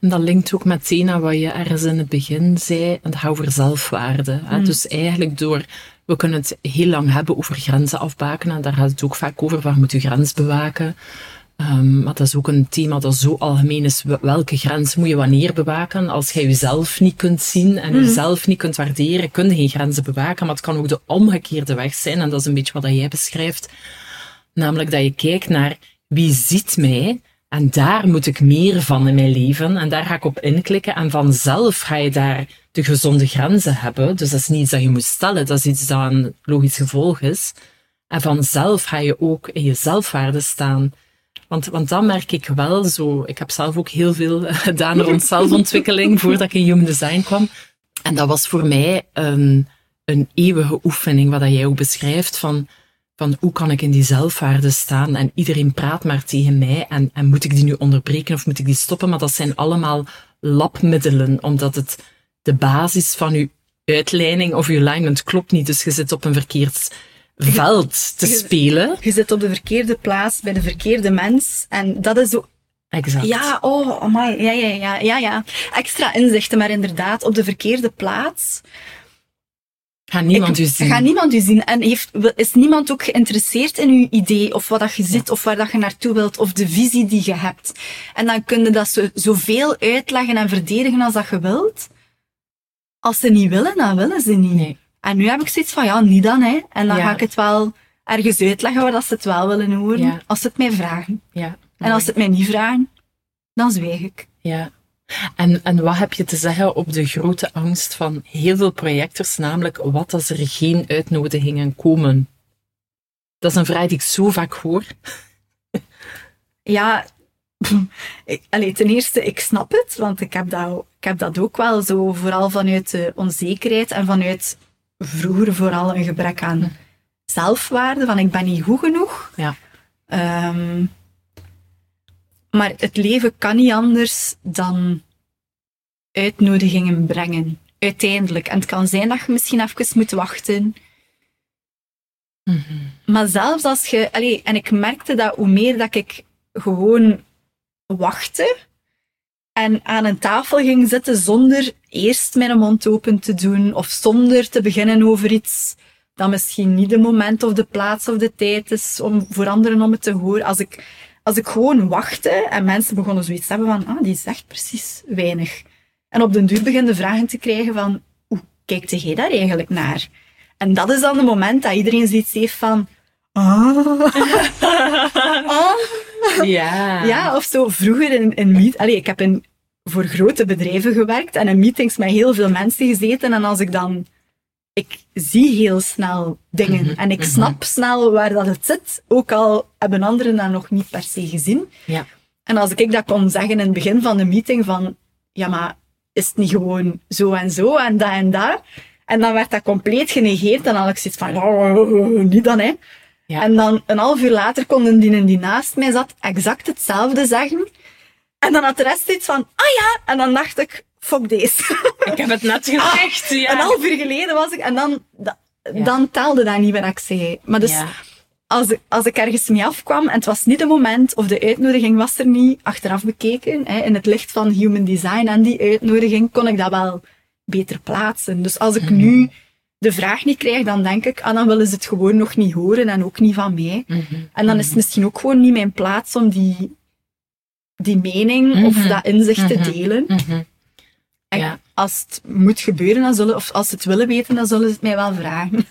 en dat linkt ook meteen aan wat je ergens in het begin zei, het over zelfwaarde. Hè? Mhm. Dus eigenlijk door, we kunnen het heel lang hebben over grenzen afbakenen, daar gaat het ook vaak over, waar moet je grens bewaken? Um, maar dat is ook een thema dat zo algemeen is. Welke grens moet je wanneer bewaken? Als jij jezelf niet kunt zien en mhm. jezelf niet kunt waarderen, kun je geen grenzen bewaken. Maar het kan ook de omgekeerde weg zijn. En dat is een beetje wat jij beschrijft. Namelijk dat je kijkt naar wie ziet mij en daar moet ik meer van in mijn leven. En daar ga ik op inklikken. En vanzelf ga je daar de gezonde grenzen hebben. Dus dat is niet iets dat je moet stellen. Dat is iets dat een logisch gevolg is. En vanzelf ga je ook in je zelfwaarde staan. Want, want dan merk ik wel zo. Ik heb zelf ook heel veel gedaan rond zelfontwikkeling voordat ik in Human Design kwam. En dat was voor mij een, een eeuwige oefening, wat jij ook beschrijft. Van van hoe kan ik in die zelfwaarde staan en iedereen praat maar tegen mij en, en moet ik die nu onderbreken of moet ik die stoppen? Maar dat zijn allemaal labmiddelen, omdat het de basis van uw uitleiding of uw alignment klopt niet. Dus je zit op een verkeerd veld te spelen. Je zit op de verkeerde plaats bij de verkeerde mens en dat is zo Exact. Ja, oh, amai. Ja, ja, ja, ja, ja. Extra inzichten, maar inderdaad, op de verkeerde plaats Gaat niemand u zien. Gaat niemand u zien. En heeft, is niemand ook geïnteresseerd in uw idee, of wat dat je zit, of waar dat je naartoe wilt, of de visie die je hebt. En dan kun je dat zo, zoveel uitleggen en verdedigen als dat je wilt. Als ze niet willen, dan willen ze niet. Nee. En nu heb ik zoiets van, ja, niet dan, hè. En dan ga ik het wel ergens uitleggen waar dat ze het wel willen horen, als ze het mij vragen. Ja. En als ze het mij niet vragen, dan zwijg ik. Ja. En, en wat heb je te zeggen op de grote angst van heel veel projectors, namelijk wat als er geen uitnodigingen komen? Dat is een vraag die ik zo vaak hoor. Ja, ik, ten eerste, ik snap het, want ik heb, dat, ik heb dat ook wel zo, vooral vanuit de onzekerheid en vanuit vroeger vooral een gebrek aan hm. zelfwaarde, van ik ben niet goed genoeg. Ja. Ehm, maar het leven kan niet anders dan uitnodigingen brengen. Uiteindelijk. En het kan zijn dat je misschien even moet wachten. Mhm. Maar zelfs als je... Allee, en ik merkte dat hoe meer dat ik gewoon wachtte en aan een tafel ging zitten zonder eerst mijn mond open te doen of zonder te beginnen over iets dat misschien niet de moment of de plaats of de tijd is om voor anderen om het te horen. Als ik als ik gewoon wachtte en mensen begonnen zoiets te hebben van, ah, die zegt precies weinig. En op den duur begin vragen te krijgen van, hoe kijkt jij daar eigenlijk naar? En dat is dan het moment dat iedereen zoiets heeft van, ah. ah. Ja. Ja, of zo vroeger in, in meet, allee, ik heb in, voor grote bedrijven gewerkt en in meetings met heel veel mensen gezeten en als ik dan ik zie heel snel dingen mhm, en ik mhm. snap snel waar dat het zit, ook al hebben anderen dat nog niet per se gezien. Ja. En als ik dat kon zeggen in het begin van de meeting van, ja maar is het niet gewoon zo en zo en dat en dat? En dan werd dat compleet genegeerd en dan had ik zoiets van, oh, niet dan hè. Ja. En dan een half uur later konden die die naast mij zat exact hetzelfde zeggen. En dan had de rest iets van, ah ja, en dan dacht ik, fuck deze. Ik heb het net gezegd, ah, ja. Een half uur geleden was ik, en dan, dan telde dat niet wat ik zei. Maar dus, als, ik, als ik ergens mee afkwam en het was niet het moment, of de uitnodiging was er niet, achteraf bekeken, hè, in het licht van human design en die uitnodiging, kon ik dat wel beter plaatsen. Dus als ik mhm. nu de vraag niet krijg, dan denk ik, ah, dan willen ze het gewoon nog niet horen en ook niet van mij. Mhm. En dan is het misschien ook gewoon niet mijn plaats om die, die mening of mhm. dat inzicht te delen. Ja. Als het moet gebeuren, dan zullen, of als ze het willen weten, dan zullen ze het mij wel vragen.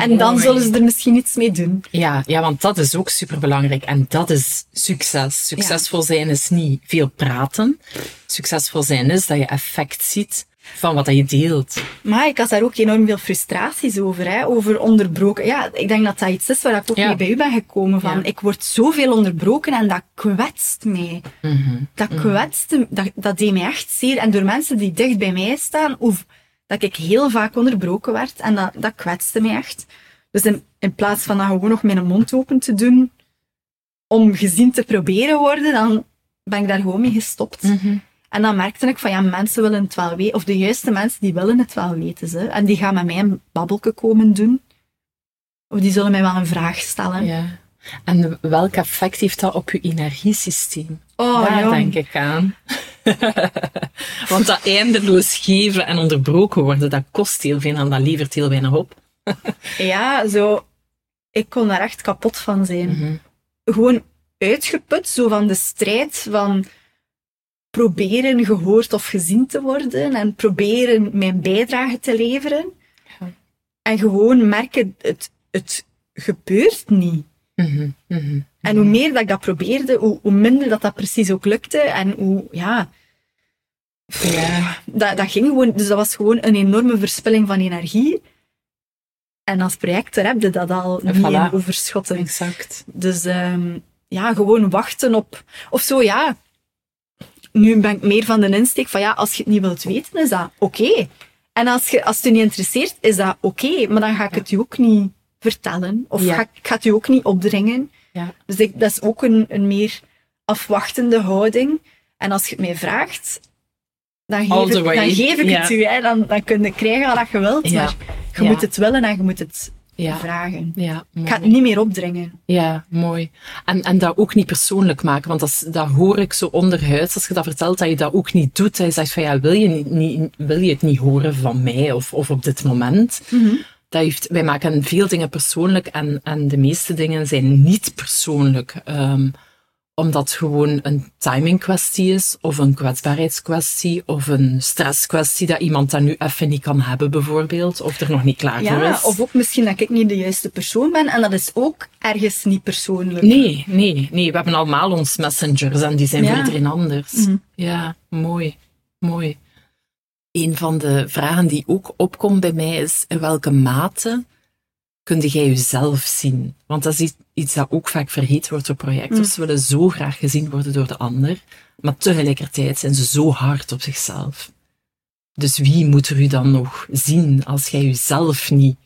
en dan zullen ze er misschien iets mee doen. Ja, ja want dat is ook superbelangrijk. En dat is succes. Succesvol zijn is niet veel praten. Succesvol zijn is dat je effect ziet. Van wat je deelt. Maar ik had daar ook enorm veel frustraties over, hè, over onderbroken. Ja, ik denk dat dat iets is waar ik ook mee bij u ben gekomen. Van, Ik word zoveel onderbroken en dat kwetst mij. Mhm. Dat kwetst, dat, dat deed mij echt zeer. En door mensen die dicht bij mij staan, of dat ik heel vaak onderbroken werd en dat, dat kwetste mij echt. Dus in, in plaats van dan gewoon nog mijn mond open te doen, om gezien te proberen worden, dan ben ik daar gewoon mee gestopt. Mhm. En dan merkte ik van ja, mensen willen het wel weten, of de juiste mensen die willen het wel weten. Ze. En die gaan met mij een babbelke komen doen. Of die zullen mij wel een vraag stellen. Ja. En welk effect heeft dat op je energiesysteem? Oh, Daar denk ik aan. Want dat eindeloos geven en onderbroken worden, dat kost heel veel en dat levert heel weinig op. Ja, zo. Ik kon daar echt kapot van zijn. Mhm. Gewoon uitgeput, zo van de strijd van proberen gehoord of gezien te worden en proberen mijn bijdrage te leveren. Ja. En gewoon merken, het, het gebeurt niet. Mhm, mhm. En hoe meer dat ik dat probeerde, hoe, hoe minder dat dat precies ook lukte. En hoe, ja, Ja. dat, dat ging gewoon, dus dat was gewoon een enorme verspilling van energie. En als projector heb je dat al niet voilà. overschotten. Exact. Dus ehm, ja, gewoon wachten op, of zo, ja. Nu ben ik meer van de insteek van ja, als je het niet wilt weten, is dat oké. En als, je, als het je niet interesseert, is dat oké. Maar dan ga ik het je ook niet vertellen. Of Ja. ga, ik ga het je ook niet opdringen. Ja. Dus ik, dat is ook een, een meer afwachtende houding. En als je het mij vraagt, dan geef ik, dan geef ik Ja. het u. Hè. Dan, dan kun je krijgen wat je wilt. Maar je moet het willen en je moet het Ja. vragen. Ja, Ik ga het niet meer opdringen. Ja, mooi. En, en dat ook niet persoonlijk maken, want dat, is- dat hoor ik zo onderhuids. Als je dat vertelt, dat je dat ook niet doet. Dat je zegt van ja, wil je, niet, niet, wil je het niet horen van mij of, of op dit moment? Dat heeft, wij maken veel dingen persoonlijk en, en de meeste dingen zijn niet persoonlijk. ehm, omdat het gewoon een timing kwestie is, of een kwetsbaarheidskwestie, of een stresskwestie dat iemand dat nu even niet kan hebben bijvoorbeeld, of er nog niet klaar voor Ja, is. of ook misschien dat ik niet de juiste persoon ben. En dat is ook ergens niet persoonlijk. Nee, nee, nee. We hebben allemaal ons messengers en die zijn Ja. voor iedereen anders. Mhm. Ja, mooi, mooi. Een van de vragen die ook opkomt bij mij is, in welke mate kun jij jezelf zien? Want dat is iets- dat ook vaak vergeten wordt door projectors. Ze willen zo graag gezien worden door de ander, maar tegelijkertijd zijn ze zo hard op zichzelf. Dus wie moet er u dan nog zien als jij jezelf niet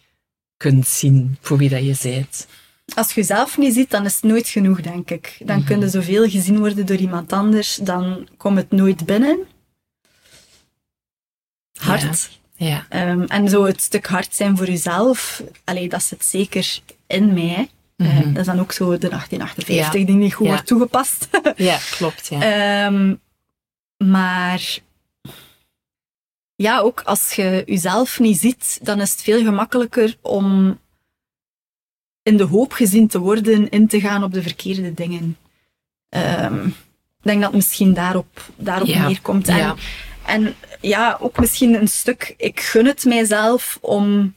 kunt zien voor wie dat je bent? Als je jezelf niet ziet, dan is het nooit genoeg, denk ik. Dan Mhm. kun je zoveel gezien worden door iemand anders, dan komt het nooit binnen. Hard. Ja. Ehm, en zo het stuk hard zijn voor jezelf, allee, dat zit zeker in mij. Eh, Mhm. dat is dan ook zo de 1858 Ja. die niet goed Ja. wordt toegepast. Ja, klopt. Ja. Ehm, maar ja, ook als je jezelf niet ziet, dan is het veel gemakkelijker om in de hoop gezien te worden in te gaan op de verkeerde dingen. Ehm, ik denk dat het misschien daarop, daarop Ja, neerkomt. En, ja. En ja, ook misschien een stuk, ik gun het mijzelf om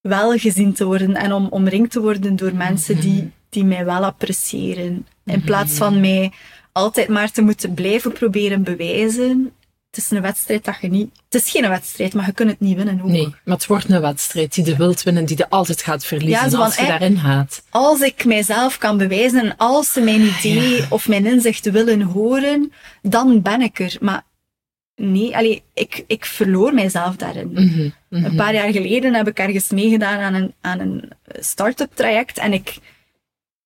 wel gezien te worden en om omringd te worden door mensen die, die mij wel appreciëren. In plaats van mij altijd maar te moeten blijven proberen bewijzen. Het is een wedstrijd dat je niet... Het is geen wedstrijd, maar je kunt het niet winnen ook. Nee, maar het wordt een wedstrijd die de wilt winnen, die de altijd gaat verliezen Ja, als je daarin gaat. Als ik mijzelf kan bewijzen en als ze mijn idee of mijn inzicht willen horen, dan ben ik er. Maar nee, allee, ik, ik verloor mijzelf daarin. Mhm, mhm. Een paar jaar geleden heb ik ergens meegedaan aan een, aan een start-up traject en ik,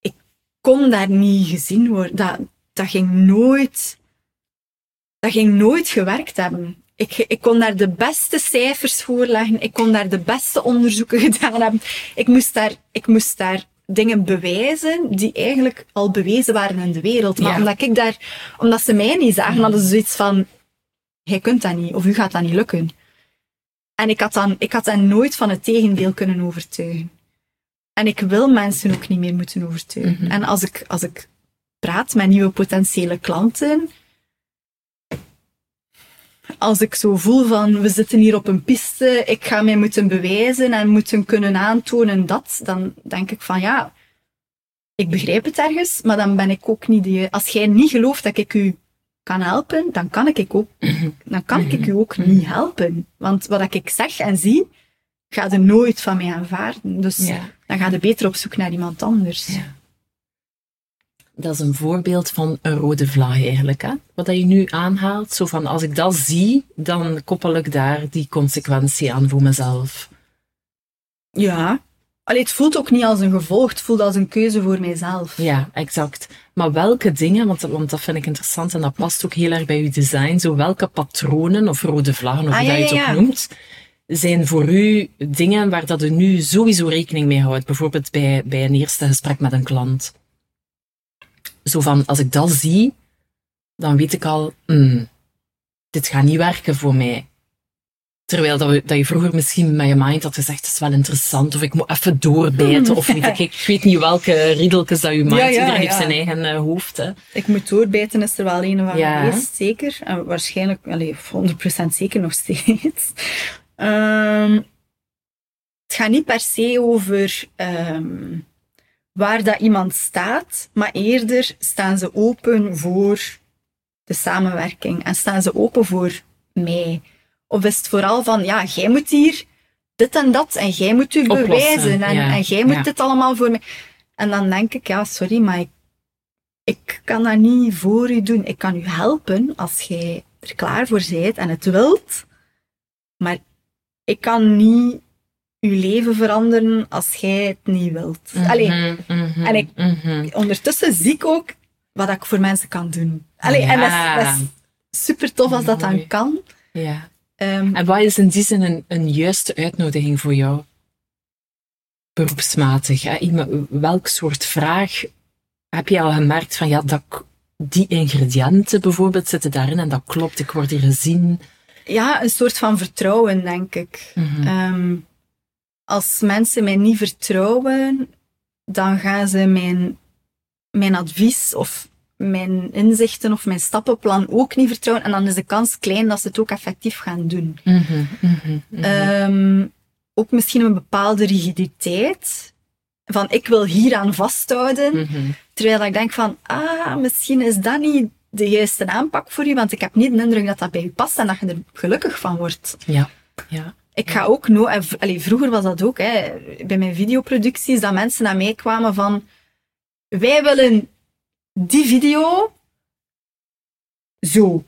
ik kon daar niet gezien worden. Dat, dat ging nooit, dat ging nooit gewerkt hebben. Ik, ik kon daar de beste cijfers voorleggen, ik kon daar de beste onderzoeken gedaan hebben. Ik moest daar, ik moest daar dingen bewijzen die eigenlijk al bewezen waren in de wereld. Maar Ja. omdat ik daar, omdat ze mij niet zagen, hadden ze zoiets van, jij kunt dat niet, of u gaat dat niet lukken. En ik had, dan, ik had dan nooit van het tegendeel kunnen overtuigen. En ik wil mensen ook niet meer moeten overtuigen. Mhm. En als ik, als ik praat met nieuwe potentiële klanten, als ik zo voel van, we zitten hier op een piste, ik ga mij moeten bewijzen en moeten kunnen aantonen dat, dan denk ik van, ja, ik begrijp het ergens, maar dan ben ik ook niet de... Als jij niet gelooft dat ik u kan helpen, dan kan ik ook, dan kan ik u ook niet helpen. Want wat ik zeg en zie, gaat er nooit van mij aanvaarden. Dus dan ga je beter op zoek naar iemand anders. Ja. Dat is een voorbeeld van een rode vlag eigenlijk. Hè? Wat je nu aanhaalt. Zo van, als ik dat zie, dan koppel ik daar die consequentie aan voor mezelf. Ja. Allee, het voelt ook niet als een gevolg, het voelt als een keuze voor mijzelf. Ja, exact. Maar welke dingen, want, want dat vind ik interessant en dat past ook heel erg bij uw design, zo welke patronen of rode vlaggen, of ah, hoe je het ook noemt, zijn voor u dingen waar dat u nu sowieso rekening mee houdt? Bijvoorbeeld bij, bij een eerste gesprek met een klant. Zo van, als ik dat zie, dan weet ik al, mm, dit gaat niet werken voor mij. Terwijl dat, we, dat je vroeger misschien met je mind had gezegd, het is wel interessant, of ik moet even doorbijten, of weet ik, ik weet niet welke riedeltjes dat je maakt. Ja, Iedereen heeft zijn eigen uh, hoofd. Hè. Ik moet doorbijten is er wel een van geweest, zeker. En waarschijnlijk, allee, 100% zeker nog steeds. Um, het gaat niet per se over um, waar dat iemand staat, maar eerder staan ze open voor de samenwerking en staan ze open voor mij. Of is het vooral van, ja, jij moet hier dit en dat en jij moet u bewijzen en, en jij moet dit allemaal voor mij. En dan denk ik, ja, sorry, maar ik, ik kan dat niet voor u doen. Ik kan u helpen als jij er klaar voor bent en het wilt. Maar ik kan niet uw leven veranderen als jij het niet wilt. Mm Allee, en ik, mhm. ondertussen zie ik ook wat ik voor mensen kan doen. Allee, En dat is, super tof als dat dan kan. Ja. Um, en wat is in die zin een, een juiste uitnodiging voor jou? Beroepsmatig. Hè? Welk soort vraag heb je al gemerkt van ja, dat, die ingrediënten bijvoorbeeld zitten daarin en dat klopt, ik word hier gezien. Ja, een soort van vertrouwen, denk ik. Mhm. Ehm, als mensen mij niet vertrouwen, dan gaan ze mijn, mijn advies of mijn inzichten of mijn stappenplan ook niet vertrouwen. En dan is de kans klein dat ze het ook effectief gaan doen. Mhm, mhm, ehm, ook misschien een bepaalde rigiditeit. Van ik wil hieraan vasthouden. Terwijl ik denk van, ah, misschien is dat niet de juiste aanpak voor je, want ik heb niet de indruk dat dat bij je past en dat je er gelukkig van wordt. Ja, ja. Ik ga ook nooit, allee, vroeger was dat ook, hè, bij mijn videoproducties, dat mensen naar mij kwamen van, wij willen die video zo.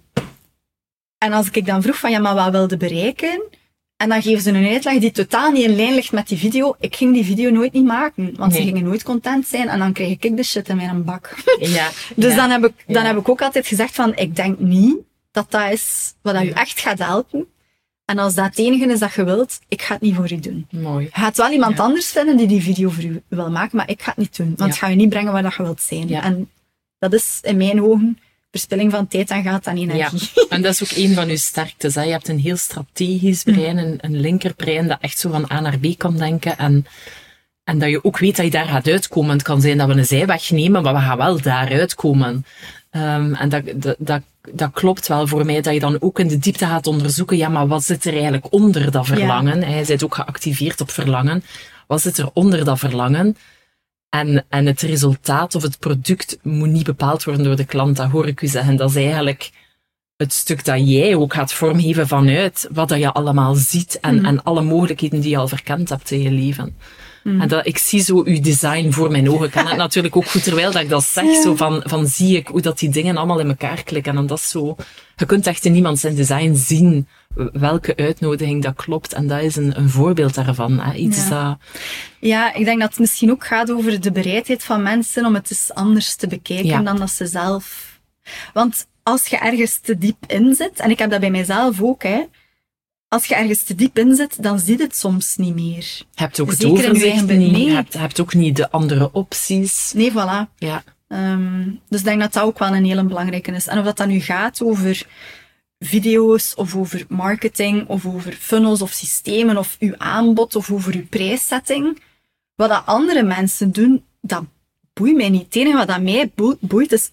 En als ik dan vroeg van, ja, maar wat wilde bereiken? En dan geven ze een uitleg die totaal niet in lijn ligt met die video. Ik ging die video nooit niet maken, want ze gingen nooit content zijn en dan kreeg ik de shit in mijn bak. Ja, dus Dan, heb ik, dan heb ik ook altijd gezegd van, ik denk niet dat dat is wat dat u echt gaat helpen. En als dat het enige is dat je wilt, ik ga het niet voor u doen. Mooi. Je gaat wel iemand anders vinden die die video voor u wil maken, maar ik ga het niet doen. Want het gaat je niet brengen waar dat je wilt zijn. En dat is in mijn ogen verspilling van tijd en geld en energie. Ja, en dat is ook een van uw sterktes. Hè? Je hebt een heel strategisch brein, een, een linkerbrein dat echt zo van A naar B kan denken. En, en dat je ook weet dat je daar gaat uitkomen. Het kan zijn dat we een zijweg nemen, maar we gaan wel daar uitkomen. Um, en dat, dat, dat, dat, klopt wel voor mij, dat je dan ook in de diepte gaat onderzoeken, ja, maar wat zit er eigenlijk onder dat verlangen? Ja. Hij zit ook geactiveerd op verlangen. Wat zit er onder dat verlangen? En, en het resultaat of het product moet niet bepaald worden door de klant, dat hoor ik u zeggen. Dat is eigenlijk het stuk dat jij ook gaat vormgeven vanuit wat dat je allemaal ziet en, mm. en alle mogelijkheden die je al verkend hebt in je leven. Mm. En dat, ik zie zo uw design voor mijn ogen. Ik kan het natuurlijk ook goed terwijl dat ik dat zeg, zo van, van zie ik hoe dat die dingen allemaal in elkaar klikken. En dat is zo, je kunt echt in iemand zijn design zien welke uitnodiging dat klopt. En dat is een, een voorbeeld daarvan. Hè? Iets ja. dat... Ja, ik denk dat het misschien ook gaat over de bereidheid van mensen om het eens anders te bekijken dan dat ze zelf... Want als je ergens te diep in zit, en ik heb dat bij mijzelf ook, hè, als je ergens te diep in zit, dan zie je het soms niet meer. Je hebt ook het overzicht niet, je hebt, hebt, ook niet de andere opties. Nee, voilà. Ja. Um, dus ik denk dat dat ook wel een hele belangrijke is. En of dat dan nu gaat over video's of over marketing of over funnels of systemen of uw aanbod of over uw prijszetting. Wat dat andere mensen doen, dat boeit mij niet. Het enige wat dat mij boeit is,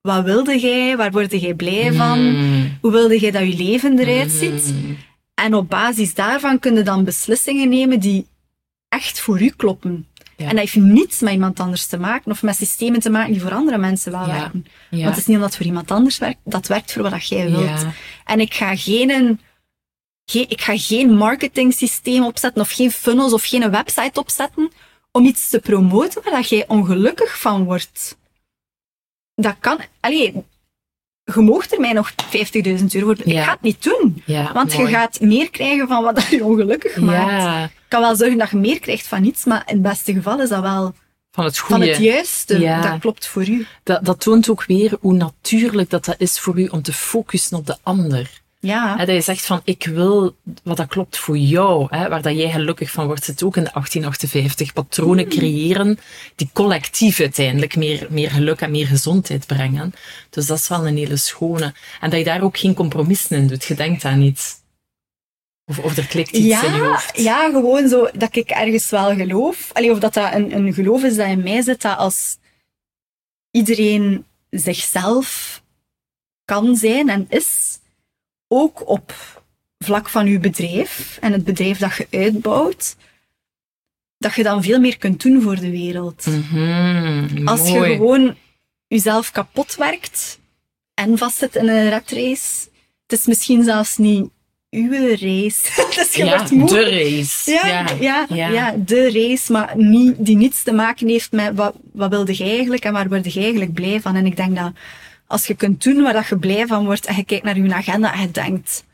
wat wilde jij? Waar word jij blij van? Hmm. Hoe wilde jij dat je leven eruit ziet? Hmm. En op basis daarvan kun je dan beslissingen nemen die echt voor u kloppen. En dat heeft niets met iemand anders te maken of met systemen te maken die voor andere mensen wel werken. Want het is niet omdat het voor iemand anders werkt, dat werkt voor wat jij wilt. En ik ga geen, geen, ik ga geen marketing systeem opzetten of geen funnels of geen website opzetten om iets te promoten waar jij ongelukkig van wordt. Dat kan, allee, je moogt er mij nog 50.000 euro voor. Ik ga het niet doen. want je gaat meer krijgen van wat je ongelukkig maakt. Ik kan wel zorgen dat je meer krijgt van iets, maar in het beste geval is dat wel van het goede. Van het juiste. Dat klopt voor u. Dat, dat toont ook weer hoe natuurlijk dat, dat is voor u om te focussen op de ander. Ja. Hè, dat je zegt van, ik wil wat dat klopt voor jou, hè, waar dat jij gelukkig van wordt, zit ook in de 1858. Patronen mm. creëren die collectief uiteindelijk meer, meer geluk en meer gezondheid brengen. Dus dat is wel een hele schone. En dat je daar ook geen compromissen in doet. Je denkt aan iets. Of, of er klikt iets ja, in je hoofd. Ja, gewoon zo dat ik ergens wel geloof. Allee, of dat dat een, een geloof is dat in mij zit, dat als iedereen zichzelf kan zijn en is, ook op vlak van je bedrijf en het bedrijf dat je uitbouwt, dat je dan veel meer kunt doen voor de wereld. Mhm, Als je gewoon jezelf kapot werkt en vastzit in een race, het is misschien zelfs niet uw race. dus je ja, wordt moe. de race. Ja, ja, ja, ja. de race, maar niet, die niets te maken heeft met wat, wat wilde je eigenlijk en waar word je eigenlijk blij van. En ik denk dat als je kunt doen waar dat je blij van wordt en je kijkt naar je agenda en je denkt...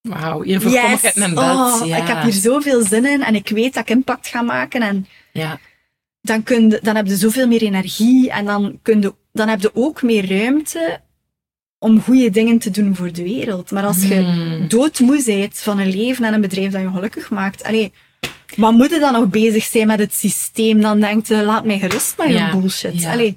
Wauw, hiervoor yes, kom ik uit mijn bed. Oh, Ik heb hier zoveel zin in en ik weet dat ik impact ga maken. En ja. dan, kun je, dan heb je zoveel meer energie en dan, kun je, dan heb je ook meer ruimte om goede dingen te doen voor de wereld. Maar als je hmm. doodmoe bent van een leven en een bedrijf dat je gelukkig maakt, allee, wat moet je dan nog bezig zijn met het systeem? Dan denkt je, laat mij gerust met je bullshit. Ja.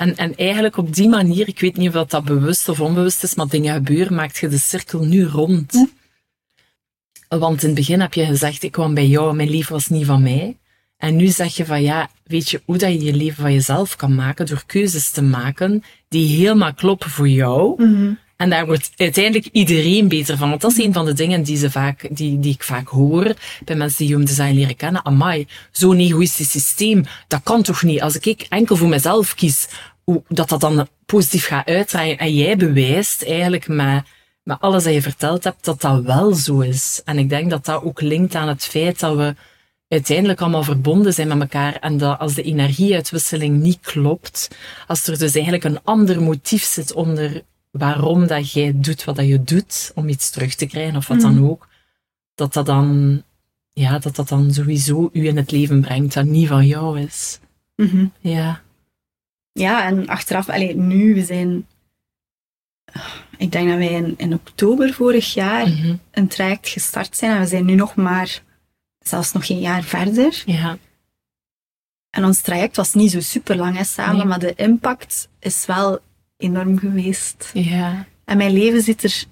En, en eigenlijk op die manier, ik weet niet of dat, dat bewust of onbewust is, maar dingen gebeuren, maakt je de cirkel nu rond. Hm. Want in het begin heb je gezegd, ik kwam bij jou, mijn leven was niet van mij. En nu zeg je van ja, weet je hoe dat je je leven van jezelf kan maken door keuzes te maken die helemaal kloppen voor jou. Mhm. En daar wordt uiteindelijk iedereen beter van. Want dat is een van de dingen die, ze vaak, die, die ik vaak hoor bij mensen die human design leren kennen. Amai, zo'n egoïstisch systeem, dat kan toch niet? Als ik enkel voor mezelf kies, hoe, dat dat dan positief gaat uitdraaien. En jij bewijst eigenlijk met, met alles dat je verteld hebt, dat dat wel zo is. En ik denk dat dat ook linkt aan het feit dat we uiteindelijk allemaal verbonden zijn met elkaar en dat als de energieuitwisseling niet klopt, als er dus eigenlijk een ander motief zit onder waarom dat jij doet wat dat je doet, om iets terug te krijgen of wat dan mm. ook, dat dat dan, ja, dat dat dan sowieso u in het leven brengt, dat niet van jou is. Mhm. Ja. Ja, en achteraf, alleen nu, we zijn, ik denk dat wij in, in oktober vorig jaar mhm. een traject gestart zijn en we zijn nu nog maar, zelfs nog geen jaar verder. Ja. En ons traject was niet zo super lang hè, samen, maar de impact is wel enorm geweest. Ja. En mijn leven ziet er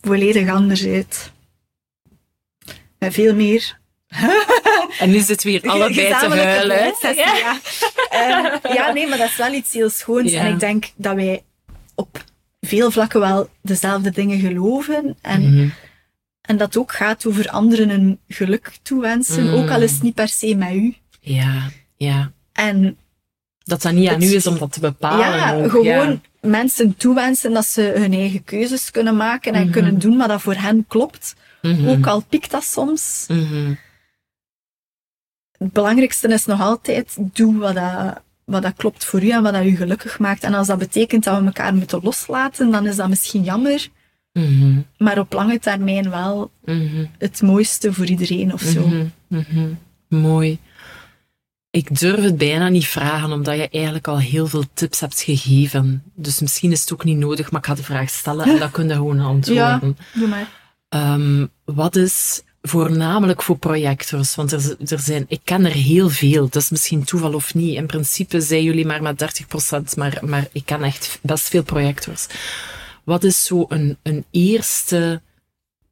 volledig anders uit. Met veel meer. en nu zitten we hier allebei te huilen. Ja. Ja. Uh, ja, nee, maar dat is wel iets heel schoons. En ik denk dat wij op veel vlakken wel dezelfde dingen geloven. En, mm en dat ook gaat over anderen een geluk toewensen. Mm. Ook al is het niet per se met u. Ja, ja. En dat dat niet aan u is om dat te bepalen. Ja, gewoon mensen toewensen dat ze hun eigen keuzes kunnen maken en Mhm. kunnen doen wat dat voor hen klopt. Mhm. Ook al pikt dat soms. Mhm. Het belangrijkste is nog altijd, doe wat dat, wat dat klopt voor u en wat dat u gelukkig maakt. En als dat betekent dat we elkaar moeten loslaten, dan is dat misschien jammer. Maar op lange termijn wel het mooiste voor iedereen of zo. Mooi. Ik durf het bijna niet vragen, omdat je eigenlijk al heel veel tips hebt gegeven. Dus misschien is het ook niet nodig, maar ik ga de vraag stellen en dan kun je gewoon antwoorden. Doe maar. Ehm, wat is voornamelijk voor projectors? Want er, er zijn, ik ken er heel veel. Dat is misschien toeval of niet. In principe zijn jullie maar met 30%, maar, maar ik ken echt best veel projectors. Wat is zo een, een eerste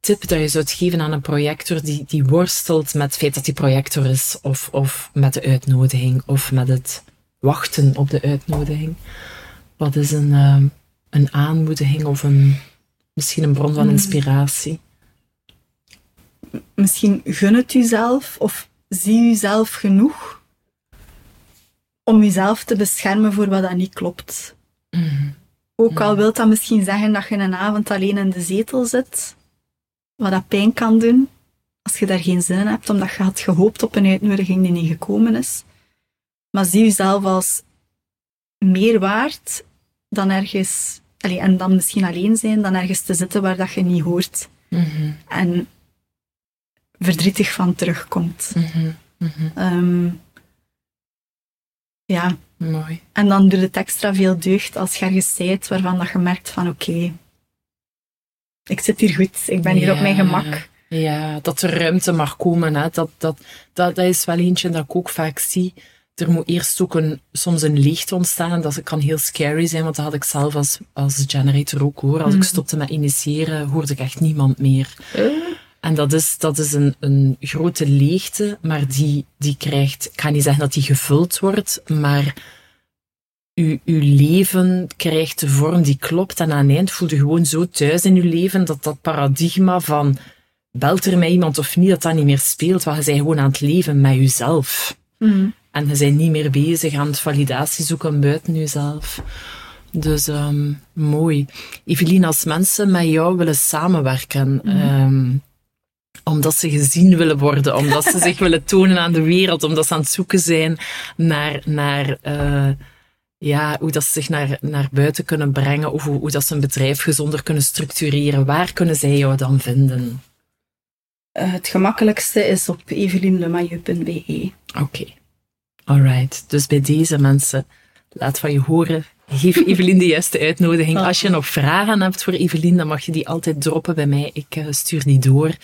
tip dat je zou geven aan een projector die, die worstelt met het feit dat hij projector is, of, of met de uitnodiging, of met het wachten op de uitnodiging? Wat is een, ehm, een aanmoediging of een, misschien een bron van Hmm. inspiratie? Misschien gun het u zelf of zie jezelf genoeg om jezelf te beschermen voor wat dat niet klopt. Mhm. Ook al wil dat misschien zeggen dat je een avond alleen in de zetel zit, wat dat pijn kan doen, als je daar geen zin in hebt, omdat je had gehoopt op een uitnodiging die niet gekomen is. Maar zie jezelf als meer waard dan ergens, allee, en dan misschien alleen zijn, dan ergens te zitten waar dat je niet hoort. Mhm. En verdrietig van terugkomt. Mhm. Mhm. Ehm, ja, Mooi. en dan doet het extra veel deugd als je ergens zijt waarvan dat je merkt van oké, ik zit hier goed, ik ben hier op mijn gemak. Ja, dat er ruimte mag komen. Hè. Dat, dat, dat, dat is wel eentje dat ik ook vaak zie. Er moet eerst ook een, soms een leegte ontstaan. En dat kan heel scary zijn, want dat had ik zelf als, als generator ook hoor. Als ik stopte met initiëren, hoorde ik echt niemand meer. En dat is, dat is een, een grote leegte, maar die, die krijgt, ik ga niet zeggen dat die gevuld wordt, maar uw, uw leven krijgt de vorm die klopt. En aan het eind voel je gewoon zo thuis in uw leven dat dat paradigma van belt er mij iemand of niet, dat dat niet meer speelt. Want je bent gewoon aan het leven met jezelf. En je bent niet meer bezig aan het validatie zoeken buiten jezelf. Dus ehm, mooi. Evelien, als mensen met jou willen samenwerken, ehm, omdat ze gezien willen worden, omdat ze zich willen tonen aan de wereld, omdat ze aan het zoeken zijn naar, naar eh, ja, hoe dat ze zich naar, naar buiten kunnen brengen, of hoe, hoe dat ze een bedrijf gezonder kunnen structureren, waar kunnen zij jou dan vinden? Eh, het gemakkelijkste is op evelinlemailleux.be. Oké. Alright. Dus bij deze mensen, laat van je horen. Geef Evelien de juiste uitnodiging. Als je nog vragen hebt voor Evelien, dan mag je die altijd droppen bij mij. Ik eh, stuur die door.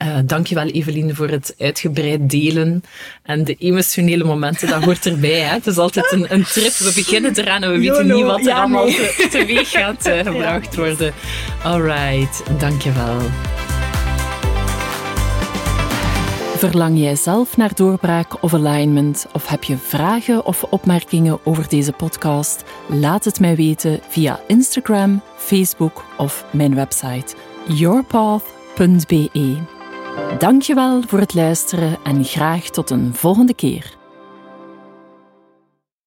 Eh dankjewel Evelien voor het uitgebreid delen en de emotionele momenten, dat hoort erbij. Hè? Het is altijd een, een trip. We beginnen eraan en we weten niet wat er Ja, allemaal nee. te, teweeg gaat eh, gebracht worden. Alright, dankjewel. Verlang jij zelf naar doorbraak of alignment? Of heb je vragen of opmerkingen over deze podcast? Laat het mij weten via Instagram, Facebook of mijn website yourpath.be. Dankjewel voor het luisteren en graag tot een volgende keer.